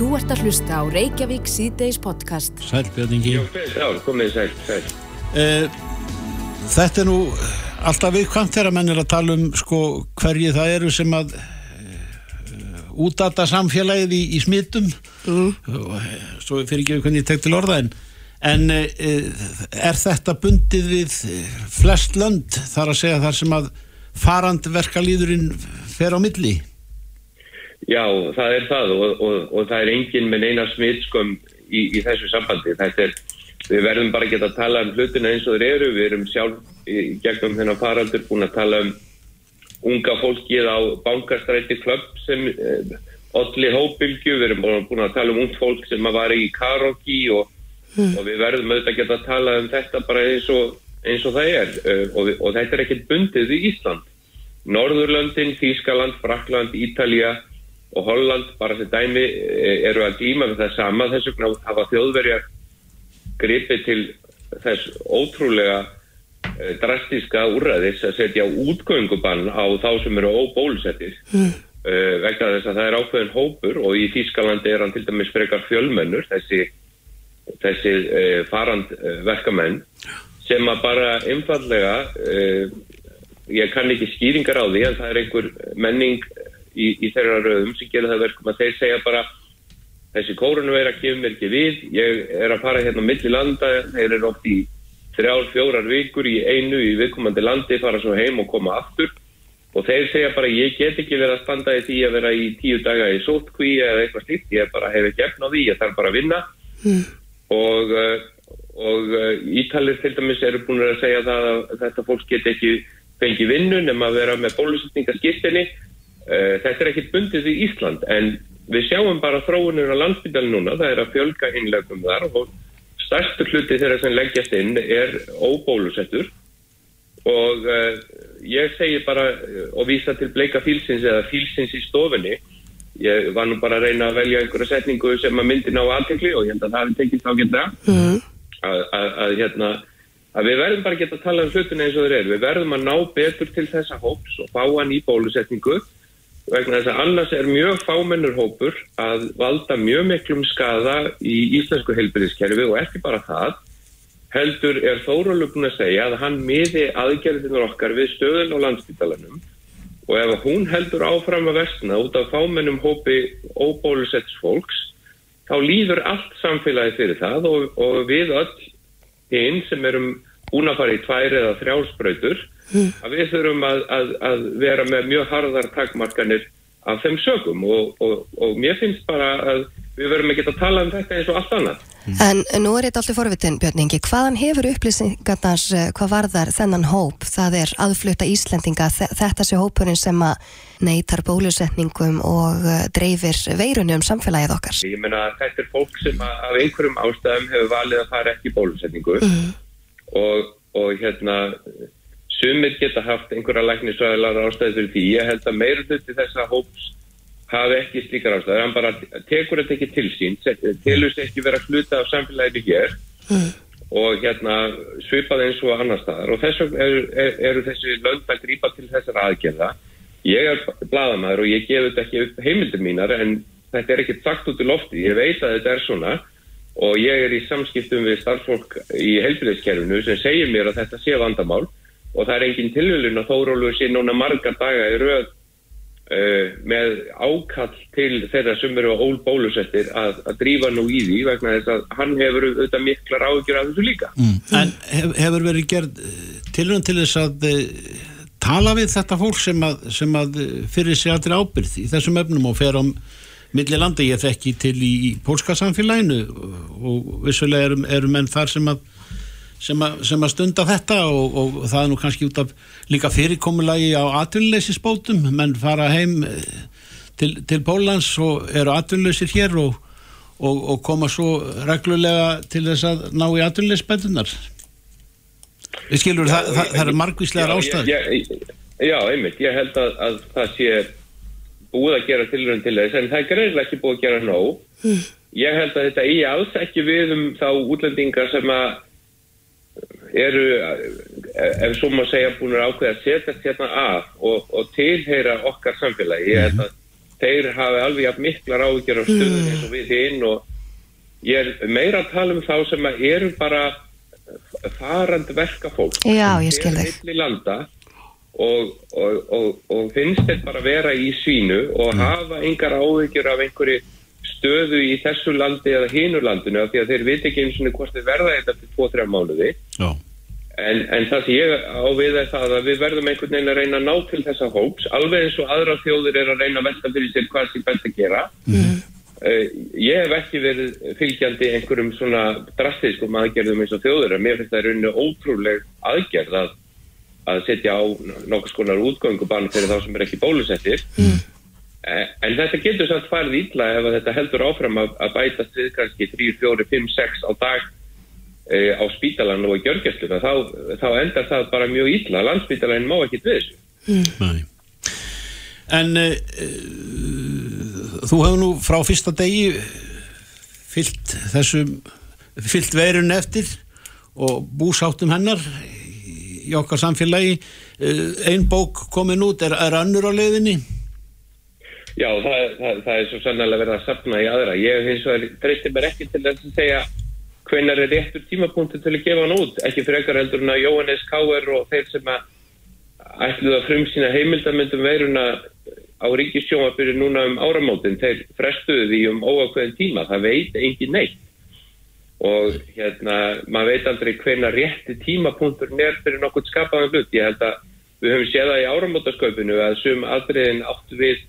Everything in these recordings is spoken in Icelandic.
Þú ert að hlusta á Reykjavík síðdeis podcast. Sæl Björningi. Já, komið sæl, sæl. Uh, þetta er nú alltaf viðkvæmt þegar menn er að tala um sko hverju það eru sem að uh, útdata samfélagið í, í smittum mm. svo fyrir ekki hvernig ég tek til orða en, en uh, er þetta bundið við flest lönd þar að segja þar sem að farandverkalýðurinn fer á milli? Já, það er það og, og, og það er engin með neina smitskum í, í þessu sambandi. Er, við verðum bara ekki að tala um hlutina eins og þeir eru. Við erum sjálf í gegnum þennan farandur búin að tala um unga fólkið á bankastræti klubb sem eh, allir hópilgju. Við erum búin að tala um ung fólk sem að var í karoki og, mm. og við verðum auðvitað ekki að tala um þetta bara eins og, eins og það er. Uh, og þetta er ekkert bundið í Ísland. Norðurlöndin, Þískaland, Frakland, Ítalija og Holland bara sem dæmi eh, eru að glíma við það sama þess vegna hafa þjóðverjar gripið til þess ótrúlega eh, drastíska úrraðis að setja útgöngubann á þá sem eru óbólusettir mm. uh, vegna þess að það er ákveðin hópur og í Þískalandi er hann til dæmis frekar fjölmennur þessi, þessi uh, farandverkamenn uh, sem að bara einfallega ég kann ekki skýringar á því en það er einhver menning í, í þeirra rauðum sem gerir það verkum að þeir segja bara þessi kórunu er að mér ekki við. Ég er að fara hérna millir landa. Þeir eru oft í þrjár, fjórar vikur í einu í viðkomandi landi fara svo heim og koma aftur. Og þeir segja bara ég get ekki verið að standa í því að vera í tíu daga í sótkví eða eitthvað slíkt, ég bara hef ekki efn á því. Ég þarf bara að vinna. Mm. og, og eh, Ítalir til dæmis eru búin að segja það að þetta fólk get ekki fengi vinnu nema að vera með bólusetningaskiptinni þetta er ekkit bundið í Ísland en við sjáum bara þróunir á landsbytali núna, það er að fjölga innlegum þar og stærstu hluti þeirra sem leggjast inn er óbólusettur. Og uh, ég segi bara uh, og vísa til bleika fílsins eða fílsins í stofinni ég var nú bara að reyna að velja einhverja setningu sem að myndi ná aðtekli og ég held að það hefði tekist á geta mm. að, að, að, hérna, að við verðum bara að geta að tala um hlutin eins og þeir eru. Við verðum að ná betur til þessa hóps og fá hann í bólusetningu vegna þess að annars er mjög fámennur hópur að valda mjög miklum skada í íslensku heilbyrðiskerfi og ekki bara það heldur er þórólugn að segja að hann miði aðgerðinur okkar við stöðun á landsbytalanum og ef hún heldur áfram að vestna út af fámennum hópi óbólusetts fólks þá líður allt samfélagi fyrir það og, og við öll hinn sem erum búin að fara í tvær eða þrjálsbröytur að við þurfum að, að, að vera með mjög harðar takmarkanir af þeim sögum og, og, og mér finnst bara að við verum ekki að tala um þetta eins og allt annað. En nú er þetta alltaf forvitin, Björningi. Hvaðan hefur upplýsingarnar, eh, hvað varðar þennan hóp? Það er aðflutta Íslendinga, þetta sé hópurinn sem að neytar bólusetningum og eh, dreifir veirunum samfélagið okkar. Ég menna þetta er fólk sem af einhverjum ástæðum hefur valið að fara ekki bólusetningu mm. Og, og hérna Sumir geta haft einhverja læknisvæðilar ástæði fyrir því. Ég held að meira hluti þessa hóps hafi ekki slíkar ástæði. Hann bara tekur þetta ekki til sín, telur sér ekki vera hluta af samfélaginu hér mm. og hérna svipaði eins og annar staðar. Og þess vegna eru, er, eru þessi lönd að grípa til þessar aðgjörða. Ég er bladamæður og ég gef þetta ekki upp heimildir mínar en þetta er ekki sagt út í lofti. Ég veit að þetta er svona og ég er í samskiptum við starfsfólk í heilbyrðiskerfinu sem segir mér að þetta sé vandamál og það er engin tilhjulun að Þórólur sé núna marga daga í rauð uh, með ákall til þeirra sem eru á ólbólusettir að, að drífa nú í því vegna þess að hann hefur auðvitað miklar ágjör af þessu líka. Mm. En hef, hefur verið gerð tilhjulun til þess að uh, tala við þetta fólk sem að, sem að fyrir sig aldrei ábyrð í þessum efnum og fer á milli landa ég þekki til í, í pólska samfélaginu og vissulega eru, eru menn þar sem að sem, a, sem að stunda þetta og, og það er nú kannski út af líka fyrirkomulagi á atvinnuleysisbótum. Menn fara heim eh, til, til Pólans og eru atvinnuleysir hér og, og, og koma svo reglulega til þess að ná í atvinnuleysbætunar við skilur já, það, það, það eru margvíslegar ástæður. Já, einmitt, ég held að, að það sé búið að gera tilrönd til þess en það er greiðilega ekki búið að gera nóg mm. ég held að þetta í alls ekki við um þá útlendingar sem að eru, ef svo má segja, búin að ákveða að setja hérna af og, og tilheyra okkar samfélagi. Ég held að þeir hafi alveg jafn miklar áhyggjur á stöðun eins og við hinn og ég er meira að tala um þá sem að eru bara farandi verka fólk Já, ég skil þig. Og, og, og, og finnst þeir bara vera í sínu og hafa engar áhyggjur af einhverju stöðu í þessu landi eða hinu landinu af því að þeir veit ekki eins og hvort þeir verða þetta til 2-3 mánuði. Já, En, en það sem ég á við er það að við verðum einhvern veginn að reyna að ná til þessa hóps, alveg eins og aðra þjóður er að reyna að velta fyrir sér hvað sem best að gera. Uh, ég hef ekki verið fylgjandi einhverjum svona drastiskum aðgerðum eins og þjóður, en mér finnst það rauninu ótrúleg aðgerð að, að setja á nokkuð skonar útgöngubann fyrir þá sem er ekki bólusettir. Eh, En þetta getur samt farið illa ef að þetta heldur áfram að, að bætast við kannski 3, 4, 5, 6 á dag eh, á spítalan og í gjörgjastluna þá, þá endar það bara mjög illa. Landspítalan má ekki við þessu. Nei. En uh, þú hefur nú frá fyrsta degi fyllt þessum fyllt veirun eftir og búsáttum hennar í okkar samfélagi uh, ein bók komin út, er, er önnur á leiðinni? Já, það, það, það er svo sannlega verið að sapna í aðra ég hins vegar treystir mér ekki til að segja hvenær er réttur tímapunktu til að gefa hann út, ekki fyrir ekkar heldur en að Jóhannes K.R. og þeir sem að ætluðu að frumsýna heimildamöndum veiruna á ríkisjóma fyrir núna um áramótin, þeir frestuðu því um óakveðin tíma, það veit engin neitt og hérna maður veit aldrei hvenær rétti tímapunktur nér fyrir nokkur skapaðan hlut. Ég held að við höfum séð það í áramótasköpunu að sum aðriðin áttu við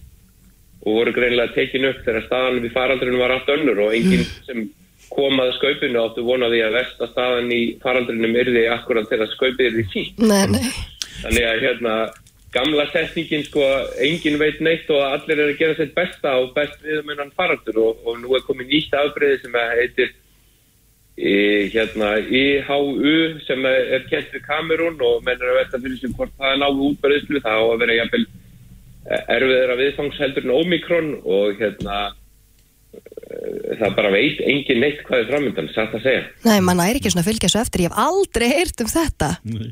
og voru greinlega tekin upp þegar staðan við faraldrinu var allt önnur og enginn sem kom að skaupinu áttu vonaði að versta staðan í faraldrinum yrði akkurat þegar skaupið yrði sínt Nei, nei. Þannig að hérna gamla setningin sko engin veit neitt og allir er að gera sitt besta og best við hennan faraldur og, og nú er komið nýtt afbreyði sem að heitir hérna IHU sem er, kent við Kamerún og menn er að velta fyrir sem hvort það er náðu útbreyslu það á að vera jafnvel erfiður að viðfangsheldur en Omikron og hérna eh, það bara veit engin neitt hvað er framöndan, satt að segja. Nei, mann er ekki svona að fylgja svo eftir, ég hef aldrei heyrt um þetta. Nei.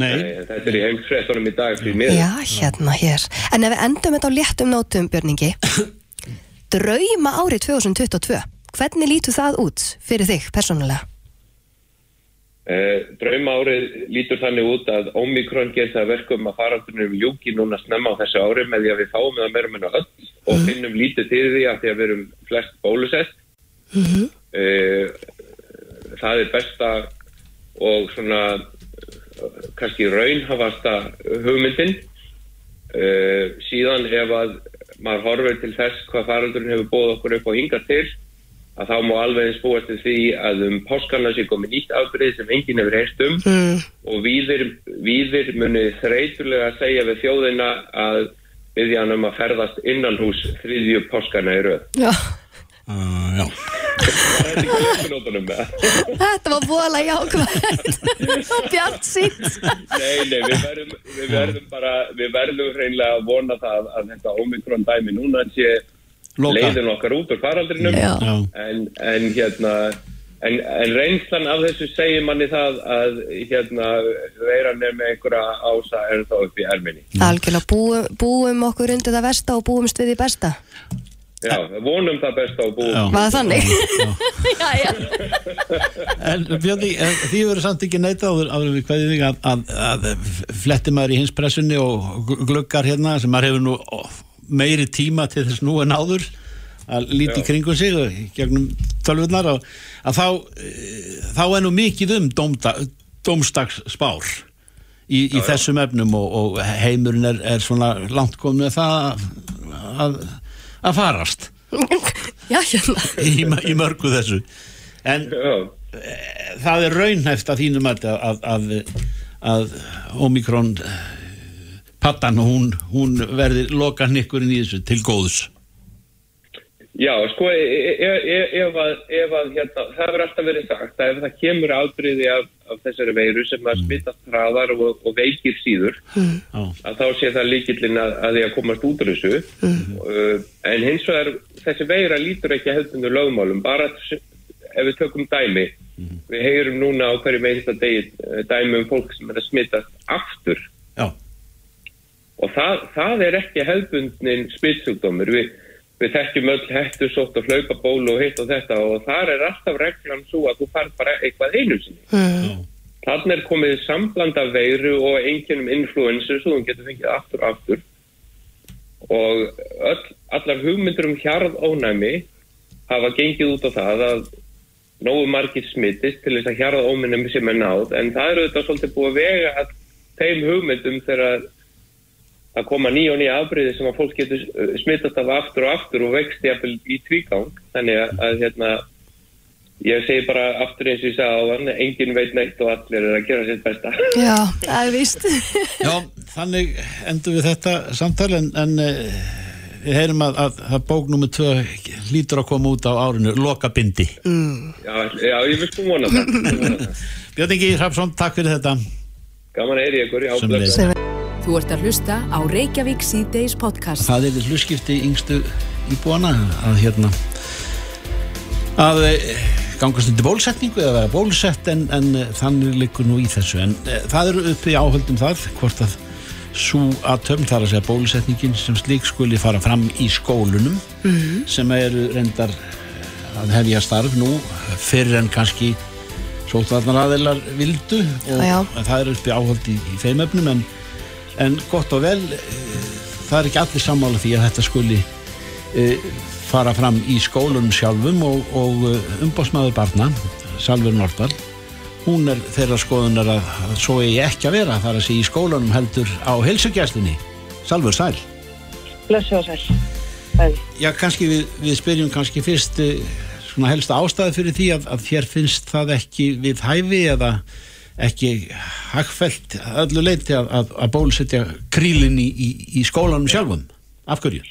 Nei. Eh, Þetta er í heimsfréttunum í dag fyrir miður. Já, hérna hér. En ef við endum þetta á léttum nótum, Björningi, drauma árið 2022, hvernig lítur það út fyrir þig persónulega? Uh, drauma árið lítur þannig út að Omikron ger það verkum að faraldunum ljúki núna snemma á þessu ári með því að við fáum það meira meina öll og finnum lítið til því að því að við erum flest bólusett. uh, það er besta og svona kannski raunhafasta hugmyndin. Uh, síðan ef að maður horfir til þess hvað faraldurinn hefur bóð okkur upp á hinga til að þá má alveg eins búast til því að um páskarna sé komið nýtt afbreyð sem enginn hefur heyrst um Mm. og víðir, víðir muni þreytulega að segja við þjóðina að við hann um að ferðast innan hús þriðju páskarna í röð. Já, Uh, já. Þetta var vola jákvæmt og bjart sínt. Nei, nei, við verðum, við verðum bara, við verðum hreinlega að vona það að þetta Omikron dæmi núna sé. Leiðin okkar út úr faraldrinum en, en hérna en, en reynslan af þessu segir manni það að hérna veiran er með einhverja ása en þá upp í erminni. Algjörlega, búum, búum okkur undir það versta og búumst við því besta. Já, vonum það besta og búum. Það þannig? já, já. En Björni, eh, því verður samt ekki neita áður, áður við kveðið þig að, að, að fletti maður í hinspressunni og gl- gluggar hérna sem maður hefur nú meiri tíma til þess nú en áður að líti Já. kringum sig og í gegnum tölvurnar og að þá, eh, þá er nú mikið um dómda, dómstags spár í, í þessum efnum og, og heimurinn er, er svona langt komið með það að, að, að farast Já, hérna. í, í mörgu þessu en Já, það er raunhæft að þínum að, að, að, að Omikron eh, pattan hún, hún verði loka nikkurinn í þessu til góðs. Já, sko, e- e- e- ef að, ef að hérna, það verður alltaf verið sagt að ef það kemur afbryði af, af þessari veiru sem að smittast hraðar og, og veikir síður, Já, að þá sé það líkillin að, að því að komast út úr þessu. Uh, en hins vegar, þessi veira lítur ekki að hefðundu lögmálum, bara ef við tökum dæmi. Við heyrum núna á hverju meista degi eh, dæmi um fólk sem er að smittast aftur og það, það er ekki hefðbundnin spilsjúkdómur við, við þekkjum öll hættu sótt og hlaupaból og hitt og þetta og þar er alltaf reglan svo að þú fær bara eitthvað einu sinni. Mm. Þannig er komið sambland af veiru og einhvernum influensu svo þú getur fengið aftur og aftur. Og öll, allar hugmyndur um hjarðónæmi hafa gengið út á það að nógu margir smittist til þess að hjarðónæmi sem er náð. En það eru þetta svolítið búið að vega að þeim hugmyndum þegar að koma nýja og nýja afbreyði sem að fólk getur uh, smittast af aftur og aftur og vext í tvígang þannig að, að hérna ég segi bara aftur eins og ég sagði á þann engin veit neitt og allir er að gera sitt besta Já, það er víst. Já, þannig endur við þetta samtal en, en eh, við heyrum að, að, að bók nummer 2 hlýtur að koma út á árinu Loka bindi. já, já, ég vil sko vona það, Ég. Björn Ingi Hrafsson, takk fyrir þetta. gaman að heyri ykkur já, Sömuleiðis. Þú ert að hlusta á Reykjavík síðdeis podcast. Það er hluskipti yngstu íbúana að hérna að eh, gangast undir bólusetningu eða vera bólusett en, en eh, þannig liggur nú í þessu en e, það eru uppi áhöldum það hvort að svo aðtöfn þar að segja bólusetningin sem slík skuli fara fram í skólunum sem eru reyndar að hefja starf nú fyrir en kannski sótvarnar aðeilar vildu og Já, já. það eru uppi áhöld í, í þeim efnum en, en gott og vel eh, það er ekki allir sammála því að þetta skuli uh, fara fram í skólunum sjálfum og, og umbásmaður barna, Salver Nordal hún er þeirra skoðunar að, svo eigi ekki að vera þar að sé í skólunum heldur á helsugjæslinni Salver Sæl Blessu og sæl. Bæði. Já, kannski við, við spyrjum kannski fyrst svona helsta ástæði fyrir því að, að þér finnst það ekki við hæfi eða ekki hagfælt öllu leiti að, að, að bólusetja krílinn í, í, í skólanum sjálfum af hverju?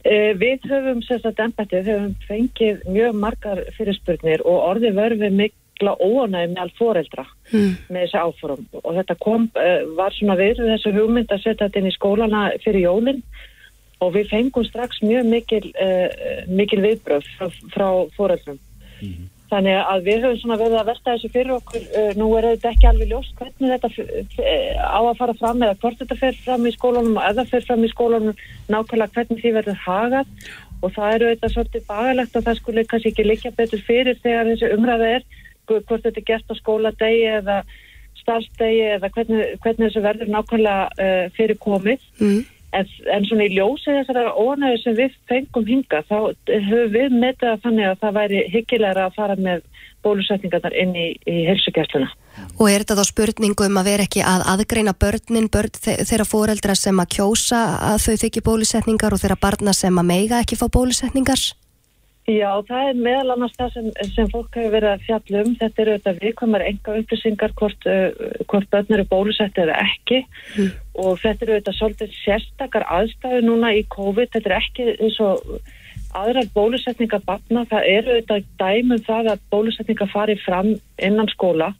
Uh, við höfum sérstaklega embættið, höfum fengið mjög margar fyrirspurnir og orðið verfið mikla óanæg með all foreldra Mm. með þessi áforum og þetta kom, uh, var svona við þessu hugmynd að setja þetta inn í skólana fyrir jólinn og við fengum strax mjög mikil, uh, mikil viðbröð frá, frá foreldrum. Þannig að við höfum svona verið að versta þessu fyrir okkur, uh, nú er þetta ekki alveg ljóst hvernig þetta á að fara fram eða hvort þetta fer fram í skólanum og það fer fram í skólanum nákvæmlega hvernig því verður hagað. Og það eru þetta svolítið bagalegt að það skulle kannski ekki liggja betur fyrir þegar þessi umræða er. Hvort þetta er gert á skóladegi eða starfsdegi eða hvernig, hvernig þessu verður nákvæmlega uh, fyrir komið. Mm. En, en svona í ljósi þessara ónæðu sem við fengum hinga þá höfum við metið að þannig að það væri hyggilegra að fara með bólusetningarnar inn í, í helsugjastluna. Og er þetta þá spurningu um að vera ekki að aðgreina börnin, börn þe- þeirra foreldra sem að kjósa að þau þykji bólusetningar og þeirra barna sem að meiga ekki fá bólusetningar? Já, það er meðal annars það sem, sem fólk hefur verið að fjalla um. Þetta eru auðvitað viðkvæmar enga upplýsingar hvort, uh, hvort börn eru bólusett eða ekki og þetta eru auðvitað svolítið sérstakar aðstæðu núna í COVID. Þetta er ekki eins og aðrar bólusetningar barna. Það eru auðvitað dæmum það að bólusetningar fari fram innan skóla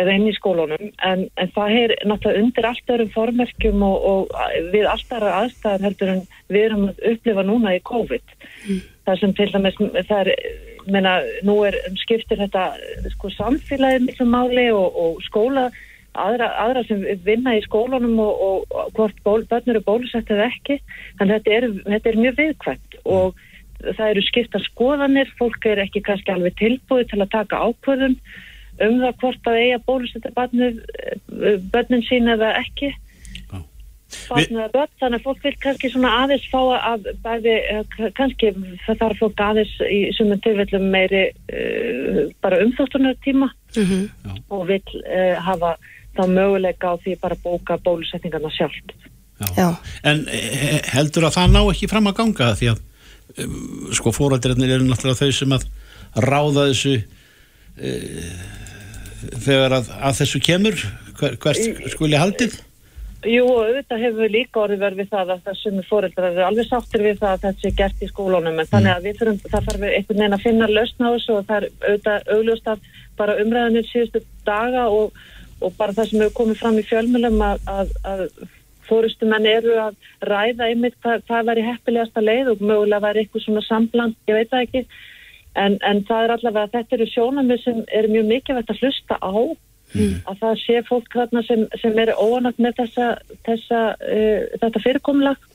eða inn í skólunum en, en það er náttúrulega undir allt öðrum formerkjum og, og við allt aðra aðstæðar heldur en við erum að upplifa núna í COVID það sem til dæmis það er, meina, nú er skiptir þetta sko samfélagið miklu máli og, og skóla aðra, aðra sem vinna í skólanum og, og, hvort ból, börn eru bólusett eða ekki. Þannig að þetta er, þetta er mjög viðkvæmt og það eru skipta skoðanir. Fólk er ekki kannski alveg tilbúið til að taka ákvörðun um það hvort að eiga bólusetta eh, börnin sín eða ekki. Já. barn eða börn, þannig að fólk vil kannski svona aðeins fá að bæði, eh, kannski það þarf fólk aðeins í sumum tilfellum meiri uh, bara umþóttunar tíma Mm og vil uh, hafa þá möguleika á því bara að bóka bólusetningarna sjálft. Já. En eh, heldur að það ná ekki fram að ganga því að um, sko fóraldrætnir eru náttúrulega þau sem að ráða þessu uh, þegar að, að þessu kemur. Hver, hvert skuli haldið? Jú, auðvitað hefur við líka orðið verið við það að það sumir fóreldrar eru alveg sáttir við það að þetta sé gert í skólunum. En þannig að við þurfum, það þarf einhvern veginn að finna lausn á þessu og það er auðvitað augljóst að bara umræðanir síðustu daga og, og bara það sem hefur komið fram í fjölmjölum að, að, að fórustumenn eru að ræða einmitt hvað, hvað væri heppilegasta leið og mögulega væri eitthvað svona sambland, ég veit það ekki. En, en það er allavega að þetta eru sjónamið sem eru mjög mikilvægt að hlusta á að það sé fólk þarna sem, sem er óanagt með þessa, þessa, uh, þetta fyrirkomlag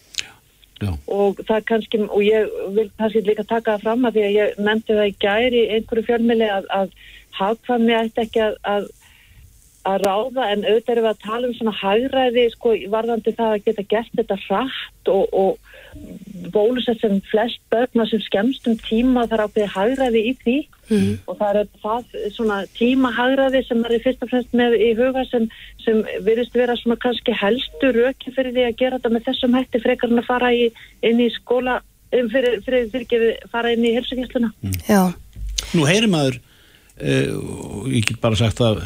Já. og það kannski, og ég vil kannski líka taka það fram að því að ég nefndi það í gæri einhverju fjölmili að, að hagkvæmni ætti ekki að, að að ráða en auðvitað erum við að tala um svona hagræði sko varðandi það að geta gert þetta hratt og, og bólusett sem flest börna sem skemmstum tíma þar ákveði hagræði í því. Og það er það svona tímahagræði sem er fyrst og fremst með í huga sem, sem virðist vera svona kannski helstu röki fyrir því að gera þetta með þessum hætti frekar en að fara í, inn í skóla um, fyrir, fyrir, fyrir, fyrir fara inn í helsugjastluna. Já, Nú heyri maður uh, og ég get bara sagt að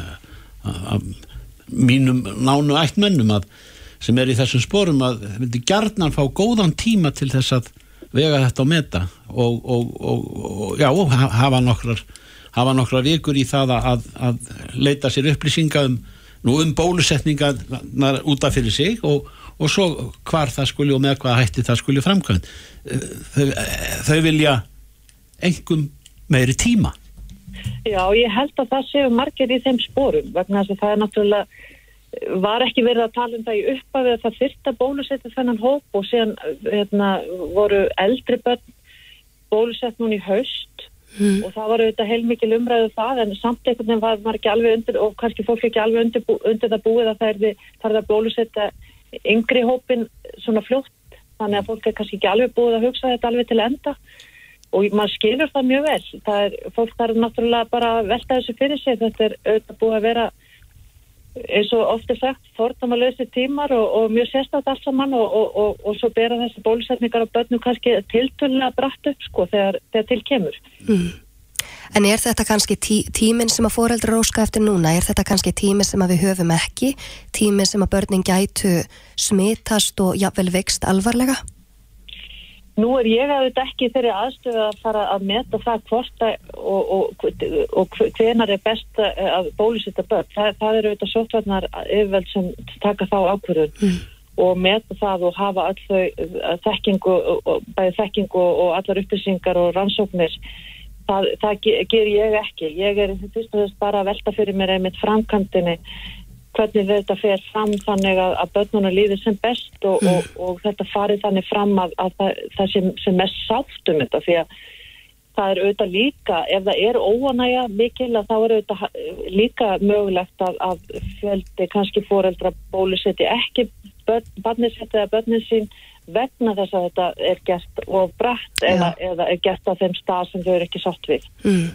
mínum nánu ættmennum að sem er í þessum sporum að vildi gjarnan fá góðan tíma til þess að vega þetta og meta og, og, og, já, ha- hafa nokkrar hafa nokkrar vikur í það að, að leita sér upplýsinga um, um bólusetningar út af fyrir sig og, og svo hvar það skuli og með hvað hætti það skuli framkvæmt. Þau, þau vilja engum meiri tíma Já, ég held að það séu margir í þeim sporum vegna þess að það er náttúrulega var ekki verið að tala um það í upphafi að það þyrta bólusetja þennan hóp og síðan hérna, voru eldri börn bólusett núna í haust. Og það var auðvitað heilmikil umræðu það en samt einhvern veginn var maður ekki alveg undir og kannski fólk ekki alveg undir, undir það búið að það er að bólusetja yngri hópin svona fljótt. Þannig að fólk er kannski ekki alveg búið að hugsa þetta alveg til enda og maður skilur það mjög vel. Það er, fólk þarf náttúrulega bara að velta þessu fyrir sig þetta er auðvitað búið að vera eins og ofta sagt fordómalösi tímar og, og mjög sérstætt allt saman og, og, og, svo bera þessi bólusetningar á börnum kannski tiltölulega bratt upp sko þegar, þegar til kemur. En er þetta kannski tí, tíminn sem að foreldrar óska eftir núna, er þetta kannski tíminn sem að við höfum ekki, tíminn sem að börnin gætu smitast og jafnvel vext alvarlega? Nú er ég að þetta ekki þeirri aðstöðu að fara að meta það hvort og, og, og hvenar er best að bólusetta börn. Það, það eru auðvitað sóttvarnar yfirveld sem taka þá ákvörðun mm. og meta það og hafa all þau þekkingu, bæði þekkingu og allar upplýsingar og rannsóknir. Það, það ge- ger ég ekki. Ég er fyrst og þess bara að velta fyrir mér einmitt framkantinni hvernig þetta fer fram þannig að, að börnuna líður sem best og, og, og þetta farið þannig fram að, að það, það sem, sem mest sátt um þetta því að það er auðvitað líka, ef það er óanægja mikil að þá er auðvitað ha- líka mögulegt að, að fjöldi kannski fóreldra bólusetti ekki sitt eða börnin sín vegna þess að þetta er gert og bratt eða, eða er gert á þeim stað sem þau eru ekki sátt við. Mm,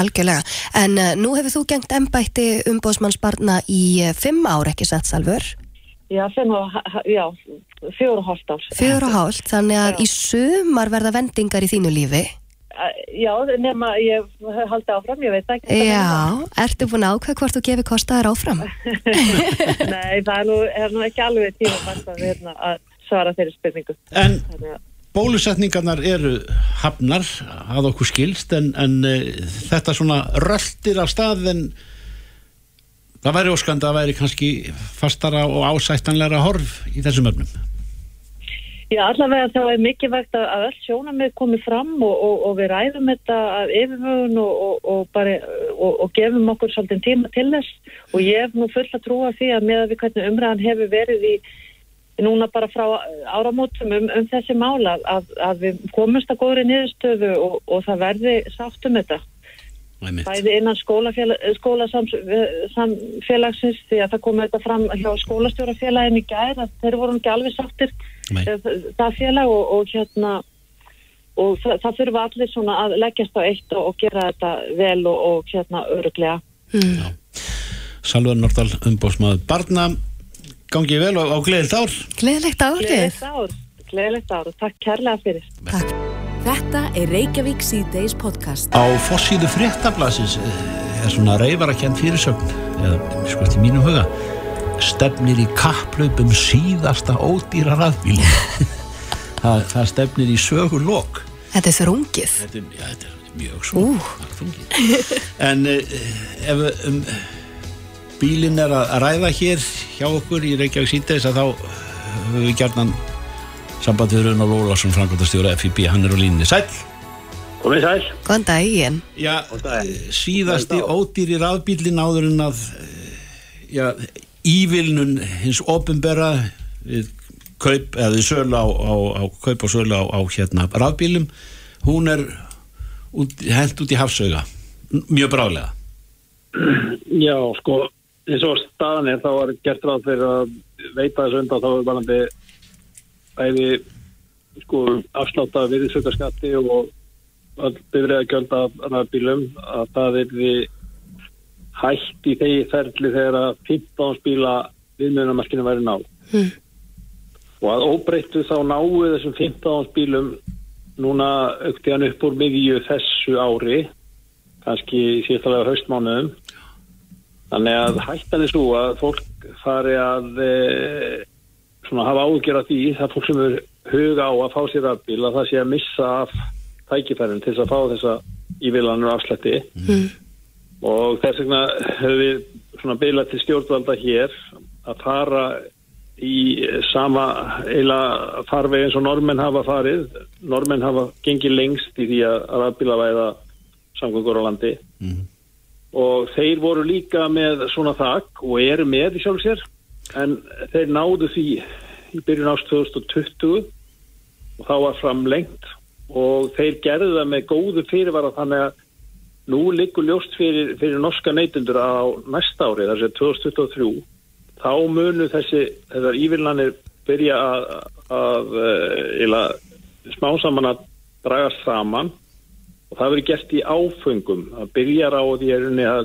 algjörlega. En uh, nú hefur þú gengt embætti umbóðsmannsbarna í uh, fimm ár, ekki satt Salvör? Já, já, fjóru og hálft ár. Fjögur og hálft, þannig að Já. í sumar verða vendingar í þínu lífi. Já, nema ég hef haldið áfram, ég veit ekki. Já, ertu búin að ákveða hvort þú gefur kostaðar áfram? Nei, það er nú, er nú ekki alveg tíma hérna, að svara þeirri spurningu. En Þannig að, bólusetningarnar eru hafnar að okkur skilst en, en uh, þetta svona röltir af stað en það væri óskandi að væri kannski fastara og ásættanlegra horf í þessum öfnum. já, allavega þá er mikilvægt að, að öll sjónamið komi fram og, og, og við ræðum þetta af yfirmögun og, bara, og, gefum okkur svolítið tíma til þess og ég hef nú full að trúa því að með að við hvernig umræðan hefur verið í núna bara frá áramótum um, um þessi mála að, að við komumst að góðri niðurstöðu og, og það verði sátt um þetta. Bæði innan skólasamfélagsins því að það kom þetta fram hjá skólastjórafélagin í gær að þeir voru ekki alveg sáttir eh, það félag og, og hérna og það, það þurfa allir svona að leggjast á eitt og, og gera þetta vel og, og hérna öruglega Mm. Salvar Nordal, umbóðsmaður barna gangið vel og á gleðilt ár. Gleðilegt árið. Gleðilegt ár, gleðilegt ár og takk kærlega fyrir Takk. Þetta er Reykjavík C-Days podcast. Á fossíðu fréttablasins eh, er svona reyfarakent fyrirsögn eða sko eftir mínum huga stefnir í kapplaupum síðasta ódýra rafbíli það, það stefnir í sögulok Þetta er þrungið. þetta já, þetta er mjög svo Ú. margþungið. en uh, ef um, bílinn er að ræða hér hjá okkur í Reykjavík síðdeis að þá höfum við gjarnan samband við Raunar Lólasson framkvæmtastjóra FIB, hann er á línni Sæll Komið sæl. Góðan daginn. Já, daginn. eh, síðasti ódýri rafbílinn áður en að eh, já, ívilnun hins ofinbera við kaup, eða við sölu á, á, á kaup og sölu á, á hérna rafbílum, hún er út, hent út í hafsauga mjög brálega Já, sko, eins og staðan er þá var gert ráð fyrir að veita þessu undan þá er varandi bæði sko afsláta virðisaukarskatti og all byrjaði gjölda af bílum að það er hægt í þegi ferli þegar að 15 bíla viðmjöðunamarkinu væri náð Hmm. og að óbreyttu þá náu þessum 15 bílum núna aukti hann upp úr miðju þessu ári kannski síðastalega haustmánuðum þannig að hættan er svo að fólk fari að e, svona hafa ágjör af því það fólk sem er huga á að fá sér rafbíl að það sé að missa af tækifærin til þess að fá þessa ívillanur afslætti Mm. og þess vegna höfum við svona beilað til stjórnvalda hér að fara í sama eila farveg eins og normenn hafa farið normenn hafa gengið lengst í því að rafbíla væða samgöngur á landi Mhm. Og þeir voru líka með svona þak og eru með í sjálf sér. En þeir náðu því í byrjun ást 2020 og þá var framlengt og þeir gerðu það með góðu fyrirvara þannig að nú liggur ljóst fyrir, fyrir norska neytundur á næsta ári, þar sem 2023 þá munu þessi þessar ívillanir byrja að, að eila, smá saman að dragast saman og það verður gert í áfengum það byrjar á því að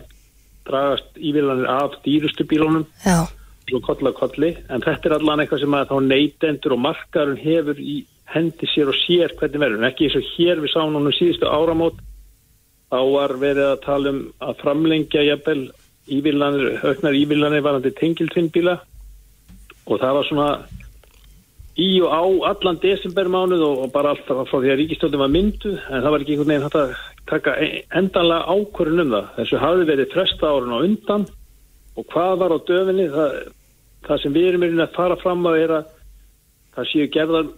dragast ívillanir af dýrustu bílunum. Já, svo koll að kolli. En þetta er allan eitthvað sem að þá neytendur og markarun hefur í hendi sér og sér hvernig verður, en ekki eins og hér við sáum núna síðustu áramót þá var verið að tala um að framlengja jafnvel ívillanir, auknar ívillanir varandi tengiltvinnbíla. Og það var svona í og á allan desembermánuð og, og bara alltaf frá því að ríkistöndum var myndu en það var ekki einhvern veginn hægt að taka e- endanlega ákvörðun um það þessu hafi verið fresta árun á undan og hvað var á döfinni það, það sem við erum rauninni að fara fram að það séu gerðar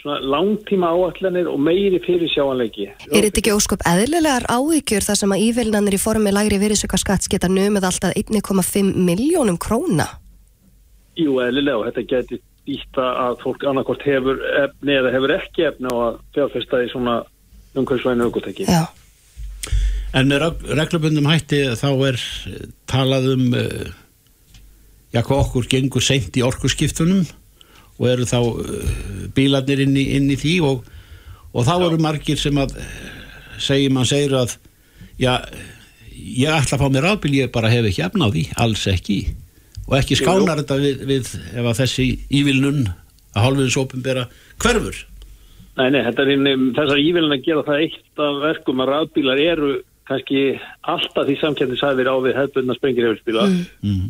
svona langtíma áallanir og meiri fyrir sjáanleiki er þetta ekki ósköp eðlilegar áhyggjur þar sem að ívilnanir í formi lægri virðisaukarskatts geta numið alltaf 1,5 miljónum króna? Jú, eðlilega og þetta geti dýtta að fólk annarkort hefur efni eða hefur ekki efni á að fjárfesta í svona umhverfisvæðinu aukotæki. Já, En með reg- reglubundum hætti þá er eh, talað um uh, já, hvað okkur gengur seint í orkuskiptunum og eru þá uh, bílarnir inn í, inn í því og, og þá eru margir sem að eh, segir, mann segir að já, ég ætla að fá mér rafbíl ég bara hef ekki efna á því, alls ekki og ekki skánar þetta við, við ef að þessi ívilnun að hálfiðins ofinbera hverfur Nei, nei, þetta er inn, þessar ívilin að gera það eitt af verkum að rafbílar eru kannski alltaf því samkjæmtisæðir á við hefðbundna sprengirhefilsbíla. mm.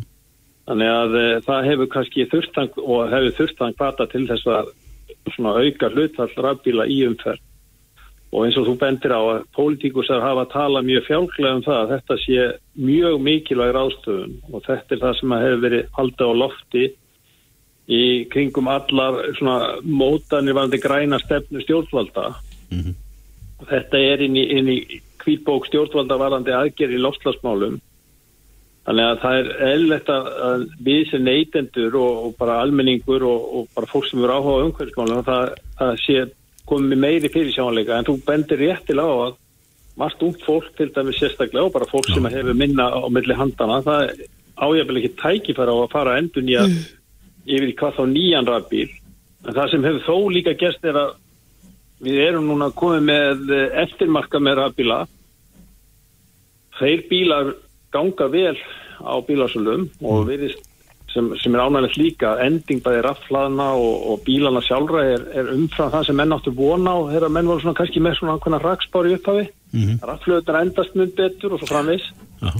Þannig að e, það hefur kannski þurftang og hefur þurftang hvata til þess að svona auka hlutfall rafbíla í umferð. Og eins og þú bendir á að pólitíkusar hafa að tala mjög fjálglega um það að þetta sé mjög mikilvæg ráðstöfun og þetta er það sem að hefur verið haldið á lofti í kringum allar svona mótanir varandi græna stefnu stjórnvalda. Mhm. Og Þetta er inn í, inn í kvítbók stjórnvalda varandi aðgerð í loftslagsmálum. Þannig að það er eðlilegt að, við sem neytendur og, og bara almenningur og, og bara fólk sem eru áhuga að það, það sé komið meiri fyrir sjónleika en þú bendir réttilega á að margt ungt fólk til dæmis sérstaklega og bara fólk sem hefur minna á milli handana það ájafnilega ekki tækifæra á að fara endur nýja yfir í hvað þá nýjan rafbíl. En það sem hefur þó líka gerst er að við erum núna komið með eftirmarka með rafbíla. Þeir bílar ganga vel á bílasölum og virðist sem, sem er ánægilegt líka. Ending bæði raflaðna og, og bílana sjálfra er, er umfram það sem menn áttu vona á þegar menn voru svona kannski með svona hvernig rakspári upphafi. Mhm. raflöðunar endast mun betur og svo framvis Já.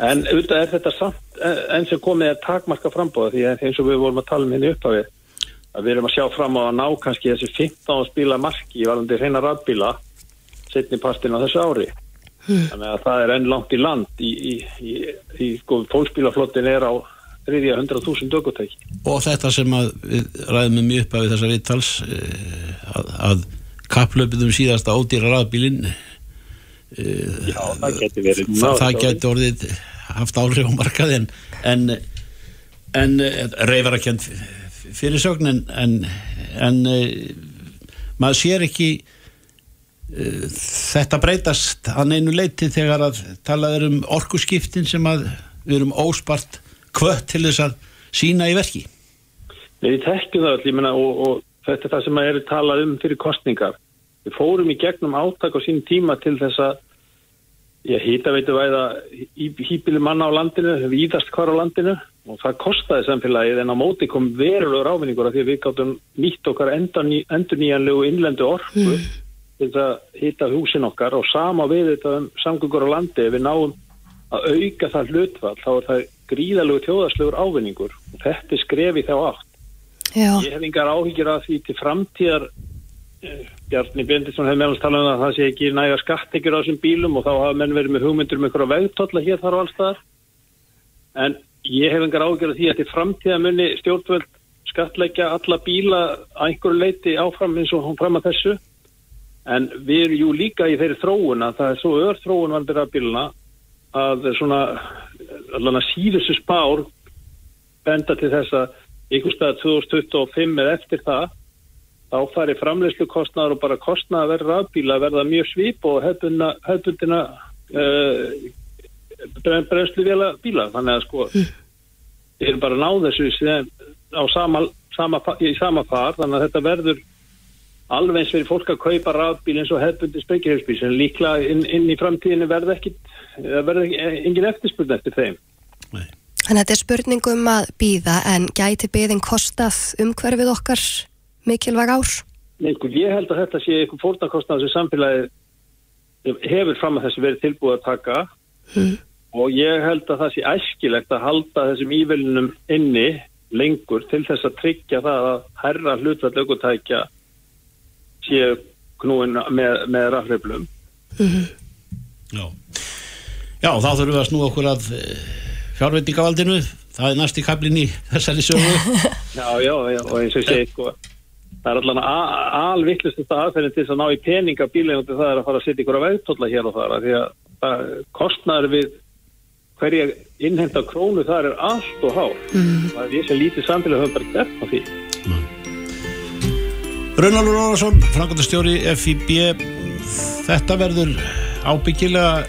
en auðvitað er þetta samt enn sem komið er takmarka frambóða því eins og við vorum að tala um henni upphafi að við erum að sjá fram á að ná kannski þessi 15 spíla marki varðandi reyna rafbíla setni partin á þessu ári. Þannig að það er enn langt í land í, í, í, í sko, fólksbílaflottin er á þriðja 100.000 dögutæki og þetta sem að við ræðum um upp af þessar viðtals eh, að, að kapplöpið um síðasta ódýra rafbílin Já, það getur verið það, það geti orðið haft áhrif á markað en, en en uh, reyfarakjönd fyrirsögn en, en, en uh, maður sér ekki uh, þetta breytast að neinu leiti þegar að talað er um orkuskiptin sem að við erum óspart kvött til þess að sína í verki Nei, við tekjum það allir, og, og þetta er það sem maður er talað um fyrir kostningar. Við fórum í gegnum átak á sín tíma til þess að, hýta veitu væða hýpili manna á landinu, víðast hvar á landinu og það kostaði samfélagið en á móti kom verulegur ávinningur af því að við gáttum nýtt okkar endur, ný, endur nýjanlegu innlendu orku mm. til að hýta húsin okkar og sama við þetta um samgöngur á landi ef við náum að auka það hlutfall þá er það gríðalegu tjóðaslegur ávinningur. Og þetta er skrefi þá átt. Já. Ég hef yngar áhyggjur af því til framtíðar eh, Bjarni Bendisson hefði meðal talað um að það sé ekki næga skattekjur á þessum bílum og þá hafa menn verið með hugmyndur um einhverja vegtotla hér þar og alls þar en ég hef yngar áhyggjur af því að til framtíðar munni stjórnvöld skatleggja alla bíla að einhverju leiti áfram eins og hún fram að þessu. En við erum jú líka í þeirri þróun að það er svo öður þróun vandir að bíluna að svona allan að síðustu spár benda til þess að ykkur stað 2025 eða eftir það þá fari framleyslu kostnaður og bara kostnaða að verða rafbíla verða mjög svip og hefðbundina uh, brennslu vila bíla. Þannig að sko ég er bara að ná þessu sama, sama, í sama far. Þannig að þetta verður alveg eins fyrir fólk að kaupa rafbíl eins og hefðbundi spekjahjálpbíl sem líklega inn, inn í framtíðinu verða ekki verða engin eftirspurn eftir þeim Nei Þannig að þetta er spurningum að býða en gæti byðin kostað umhverfið okkar mikilvæg ár? Nei, sko, ég held að þetta sé eitthvað fórnarkostnað sem samfélagi hefur fram að þessu verið tilbúið að taka mm. og ég held að það sé æskilegt að halda þessum ívelinum inni lengur til þess að tryggja það að herra hlutvall aukotækja séu knúin með, með rafleiflum. Mm -hmm. Já. Þá þurfum við að snú okkur að fjárveitingavaldinu. Það er næst í kablin í þessari sögu. Já, já, já, og eins og ég segi sko, það er allan alvittlust aðferðin til þess að ná í peninga bílinu það er að fara að setja ykkur að veitólla hér og þar því að það, kostnæður við hverja innhemta krónu það er allt og há mm. það er því sem lítið samfélag höfum bara gert á því. Rönnaldur Ólarsson, frangandastjóri FIB þetta verður ábyggilega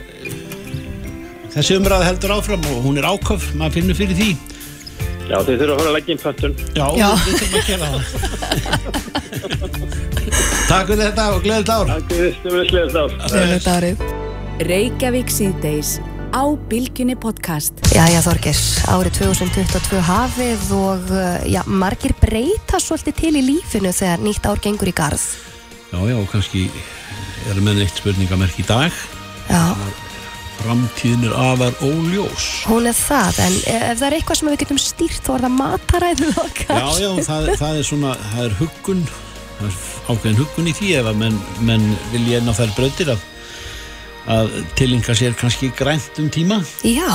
þessi umræða heldur áfram og hún er áköf, maður finnur fyrir því Já, þið þurfum að fara að leggja inn pöntun Já, Já. við þurfum að gera það Takk fyrir þetta og gleðið ár Takk fyrir, stjórnislega ár Gleðilegt árið. Reykjavík síðdeis á Bilginni podcast. Jæja Þorgir, árið 2022 hafið og uh, já, margir breyta svolítið til í lífinu þegar nýtt ár gengur í garð. Já, já, og kannski erum við eitt spurningamerk í dag Já, Framtíðin er afar óljós. Hún er það, en ef það er eitthvað sem við getum stýrt þá er það mataræðið okkar. Já, já, það, það er svona, það er huggun það er ákveðin huggun í því ef að menn, menn vilja enn á þær brautir að, að tilinka sér kannski grænt um tíma. Já,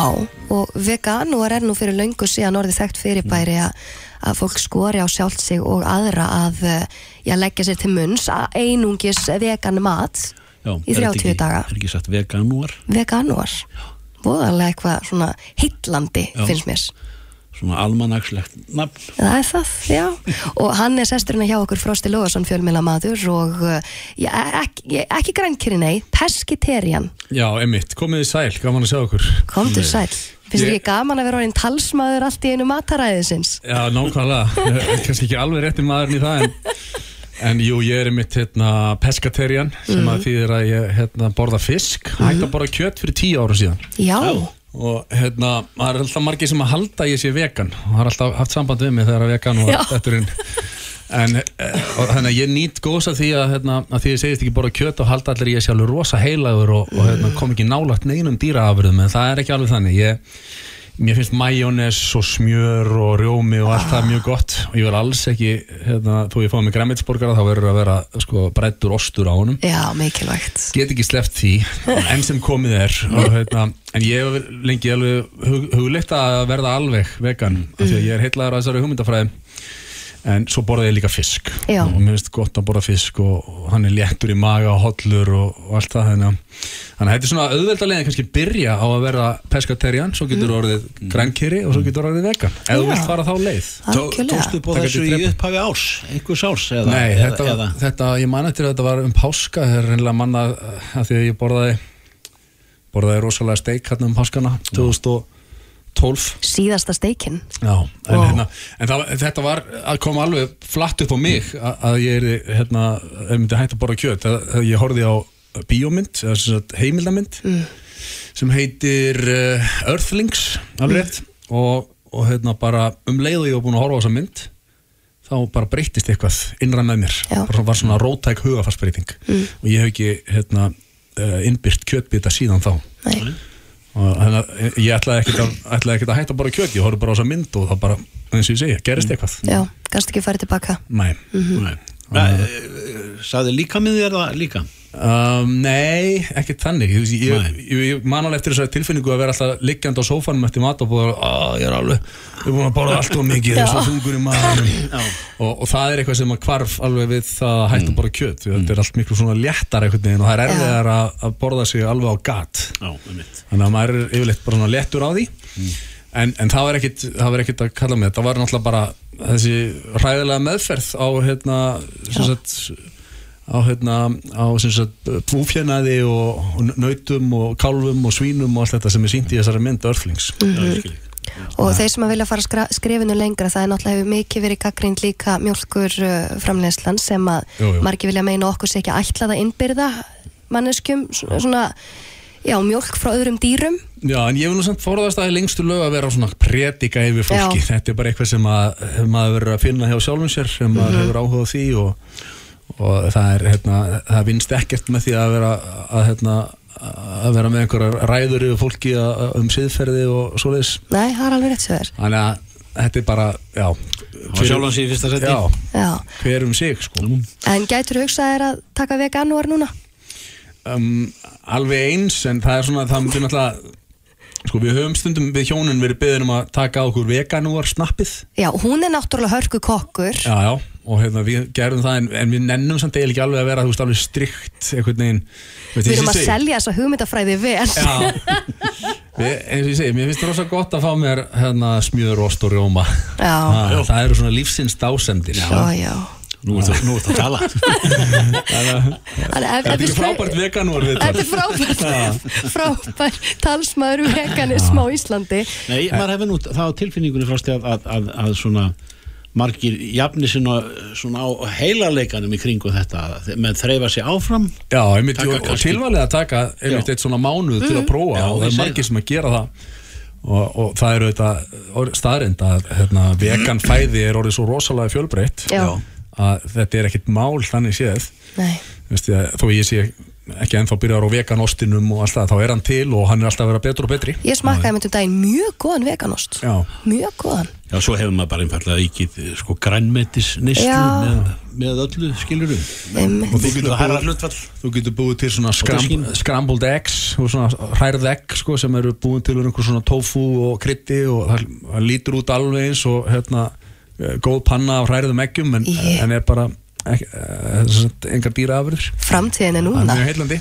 og veganúar er nú fyrir löngu síðan orðið þekkt fyrirbæri að, að fólk skori á sjálft sig og aðra að eh, já, leggja sér til munns að einungis vegan mat já, Í er þetta 30 ekki, daga. Er ekki satt veganúar veganúar. Voðalega eitthvað svona heitlandi Já. finnst mér. svona almanakslegt nafn Það er það, já. Og hann er sesturinn hjá okkur Frosti Lóðarsson fjölmélamaður og uh, já, ekki, ekki grænkiri nei, pesketerian. Já, einmitt, komið þið sæl, gaman að sjá okkur Komdu sæl. Finnst þér ekki gaman að vera orðin talsmaður allt í einu mataræðisins? Já, nákvæmlega, kannski ekki alveg rétti maðurinn í það en, en jú, ég er einmitt hérna, pescaterian sem að þýðir að ég hérna, borða fisk. Hægt að borða kjött fyrir tíu ára síðan. Já. og hérna, það er alltaf margir sem að halda að ég sé vegan. Og það er alltaf haft samband við mig þegar að vegan og Já. þetta er inn en eh, og þannig að ég nýtt góðs að því að, hérna, að því ég segist ekki borða kjött og halda allir ég sé alveg rosa heilagur og, og hérna, kom ekki nálagt neinum dýraafurðum en það er ekki alveg þannig. Ég, mér finnst majónes og smjör og rjómi og allt það mjög gott. Og ég vil alls ekki hérna, þó ég fá mig græmitsborgara þá verður að vera sko, brættur ostur á honum. Já, mikilvægt. get ekki sleppt því enn sem komið er. Og, hérna, en ég hef lengi alveg hug, hugleitt að verða alveg vegan af því að ég er heitlaður að þessari hugmyndafræði en svo borða ég líka fisk. Já. og mér finnst gott að borða fisk og, og hann er léttur í maga og hollur og, og allt það þannig að þetta er svona auðveldalegin kannski byrja á að vera pescatarian, svo getur Mm. orðið grænkeri og svo getur orðið vegan. Ef þú vilt fara þá leið. Búið Taka þessu í upphafi árs, einhvers árs eða, Nei, eða, þetta, eða, þetta, ég man eftir að þetta var um páska það er reynilega manna að því að ég borðaði borðaði rosalega steik hérna um páskana 2012 Síðasta steikinn Já, en, hérna, en það, þetta var að koma alveg flatt upp á mig að, að ég er hérna, ég myndi hægt að borða kjöt. Að, að ég horfði á bíómynd eða sem sagt heimildamynd sem heitir uh, Earthlings alveg rétt. Og, og hérna bara um leið og ég var búin að horfa á þessa mynd þá bara breyttist eitthvað innra með mér. Bara var svona rótæk hugafarsbreyting og ég hef ekki hérna, uh, innbyrt kjötbita síðan þá. Nei. Þannig að ég ætlaði ekkert að, ætlaði ekkert að hætta bara kjöt, ég horfði bara á þessa mynd og það bara, eins og ég segi, gerist eitthvað. Já, gæst ekki farið tilbaka Nei, Nei. Nei, Saði líka með þér það líka? Um, nei, ekkert þannig. Ég, ég, ég, ég man alveg eftir þessari tilfinningu að vera alltaf liggjandi á sófanum eftir mat og búið að ég er alveg, ég er búin að borða allt og mikið þess að þungur í maðurum og, og það er eitthvað sem að hvarf alveg við það að hætta að borða kjöt, því að þetta er allt miklu svona léttar veginn og það er erfiðar að, að borða sig alveg á gat. Já, þannig að maður er yfirleitt bara svona léttur á því. En, en það var ekkit það var ekkit að kalla mig, það var náttúrulega bara þessi hræðilega meðferð á hérna á hérna á búfjanaði og, og nautum og kálfum og svínum og allt þetta sem er sínt í þessari mynd Earthlings og þeir sem að vilja fara skrefinu lengra það er náttúrulega hefur mikið verið gaggrind líka mjölkur uh, framleyslan sem að Jú, jú. margir vilja meina okkur sé ekki ætlað að innbyrða manneskjum svona, já, mjölk frá öðrum dýrum Já, en ég vil nú samt forðast að í lengstu lög að vera svona predika yfir fólki Já. þetta er bara eitthvað sem að maður verið að finna hjá sjálfum sér sem maður Mhm. hefur áhuga á því og, og það er hérna, það vinst ekkert með því að vera að, hérna, að vera með einhverjar ræður yfir fólki um siðferði og svoleiðis. Nei, það er alveg rétt svo þér. Þannig að þetta er bara, já. Og sjálfan sig í fyrsta seti já, já. hver um sig sko. En gætur hugsað er að taka veganúar núna? Um, alveg eins en það er svona, það myndir náttúrulega sko við höfum stundum við hjónin verið beðin um að taka á okkur veganúar snappið já, hún er náttúrulega hörku kokkur Já, já, og hérna, við gerðum það en, en við nennum samt eiginlega ekki alveg að vera þú veist alveg strikt einhvern veginn. Veist, við erum að selja þessa hugmyndafræði vel. Já, við, eins og ég segi, mér finnst það rosa gott að fá mér hérna, smjöður, ost og rjóma. Já, ha, Það eru svona lífsins dásendir já, já. Nú nú ertu að tala. Þetta er frábært veganúar við Þetta er frábært, frábært talsmaður veganism á Íslandi. Nei, maður hefur nú það á tilfinningunni frást að, að, að, að svona margir jafni svona, svona á heilarleikanum í kringu þetta með þreyfa sig áfram. Já, einmitt, og, tilvalið að taka einmitt eitt svona mánuð til að prófa Já, og það ég er margir sem að gera það. Og, og það eru þetta staðrind að hérna, vegan fæði er orðið svo rosalega fjölbreytt. Já. að þetta er ekkit mál þannig séð. Nei, Veistu, að, þó ég sé ekki ennþá byrjar á vegan ostinum og allt það, þá er hann til og hann er alltaf að vera betur og betri. Ég smakkaði með um daginn mjög góðan veganost. Já, Mjög góðan. Já, svo hefur maður bara einfallega íkið sko grænmetis nýstlu Já. með, með öllu skilurum Einmitt. og þú getur hlutfall. þú getur búið til svona skram, scrambled eggs og svona hrærð egg sko, sem eru búin til einhver svona tofu og krytti og það, lítur út alveg eins og hérna, eh, góð panna af hrærðum eggjum en, en er bara eh, engar dýraafurður Framtíðin er núna. Heillandi.